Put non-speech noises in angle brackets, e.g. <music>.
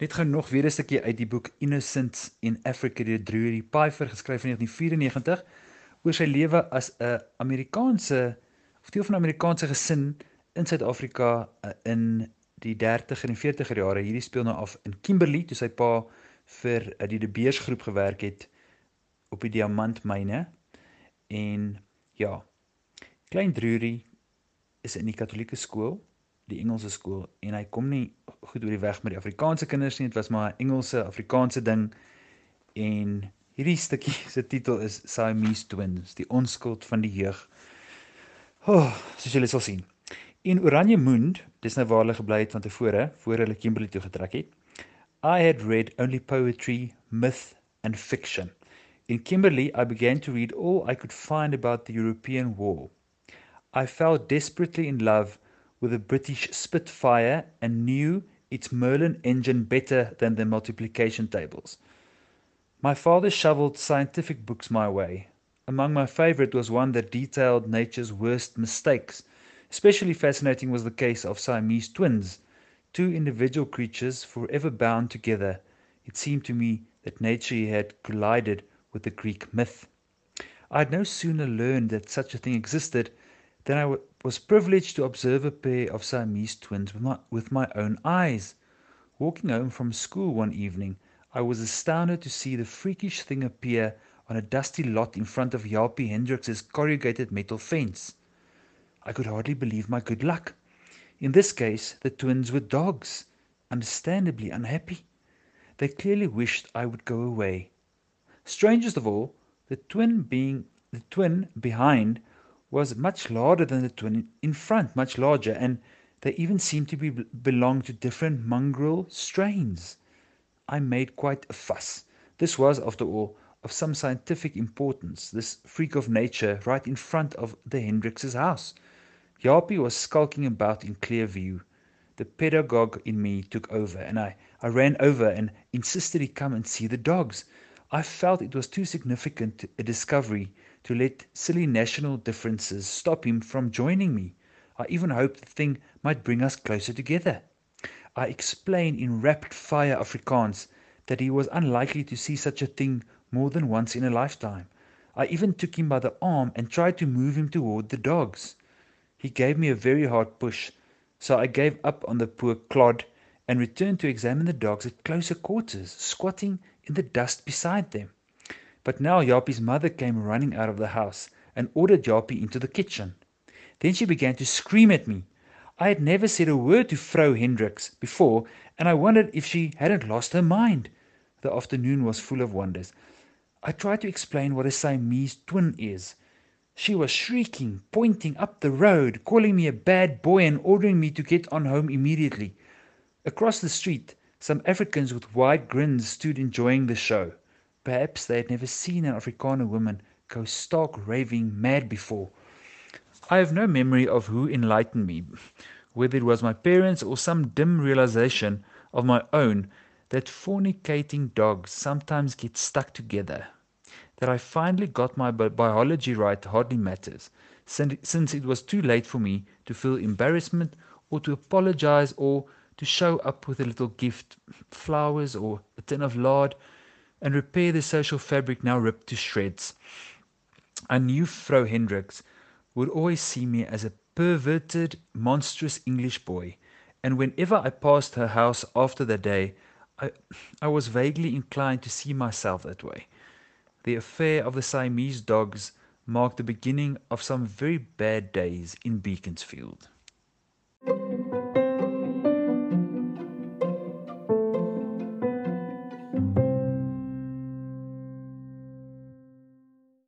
Net gou nog weer 'n stukkie uit die boek Innocence in Africa deur Drury Pfeiffer geskryf in 1994 oor sy lewe as 'n Amerikaanse of deel van 'n Amerikaanse gesin in Suid-Afrika uh, in die 30er en 40er jare. Hierdie speel nou af in Kimberley toe sy pa vir uh, die De Beers groep gewerk het op die diamantmyne. En ja, Klein Drury is in die Katolieke skool die Engelse skool en hy kom nie goed oor die weg met die Afrikaanse kinders nie. Dit was maar 'n Engelse Afrikaanse ding. En hierdie stukkie <laughs> se titel is Siamese Twins, die onskuld van die jeug. Oh, soos julle sal sien. In Oranje Moond, dis nou waar hulle gebly het van tevore, voor hulle Kimberley toe getrek het. I had read only poetry, myth and fiction. In Kimberley, I began to read all I could find about the European war. I fell desperately in love with a British Spitfire and knew its Merlin engine better than the multiplication tables. My father shoveled scientific books my way. Among my favorite was one that detailed nature's worst mistakes. Especially fascinating was the case of Siamese twins, two individual creatures forever bound together. It seemed to me that nature had collided with the Greek myth. I had no sooner learned that such a thing existed than I was privileged to observe a pair of Siamese twins with my, with my own eyes. Walking home from school one evening, I was astounded to see the freakish thing appear on a dusty lot in front of Japie Hendricks's corrugated metal fence. I could hardly believe my good luck. In this case, the twins were dogs, understandably unhappy. They clearly wished I would go away. Strangest of all, the twin being the twin behind was much larger than the twin in front, much larger, and they even seemed to be belong to different mongrel strains. I made quite a fuss. This was, after all, of some scientific importance, this freak of nature right in front of the Hendricks's house. Japie was skulking about in clear view. The pedagogue in me took over, and I, I ran over and insisted he come and see the dogs. I felt it was too significant a discovery to let silly national differences stop him from joining me. I even hoped the thing might bring us closer together. I explained in rapid fire Afrikaans that he was unlikely to see such a thing more than once in a lifetime. I even took him by the arm and tried to move him toward the dogs. He gave me a very hard push, so I gave up on the poor clod and returned to examine the dogs at closer quarters, squatting in the dust beside them. But now Japie's mother came running out of the house and ordered Japie into the kitchen. Then she began to scream at me. I had never said a word to Frau Hendricks before, and I wondered if she hadn't lost her mind. The afternoon was full of wonders. I tried to explain what a Siamese twin is. She was shrieking, pointing up the road, calling me a bad boy and ordering me to get on home immediately. Across the street, some Africans with wide grins stood enjoying the show. Perhaps they had never seen an Afrikaner woman go stark raving mad before. I have no memory of who enlightened me, whether it was my parents or some dim realization of my own that fornicating dogs sometimes get stuck together. That I finally got my bi- biology right hardly matters, since it was too late for me to feel embarrassment or to apologize or to show up with a little gift, flowers or a tin of lard and repair the social fabric now ripped to shreds. I knew Frau Hendricks would always see me as a perverted, monstrous English boy, and whenever I passed her house after that day, I, I was vaguely inclined to see myself that way. The affair of the Siamese dogs marked the beginning of some very bad days in Beaconsfield.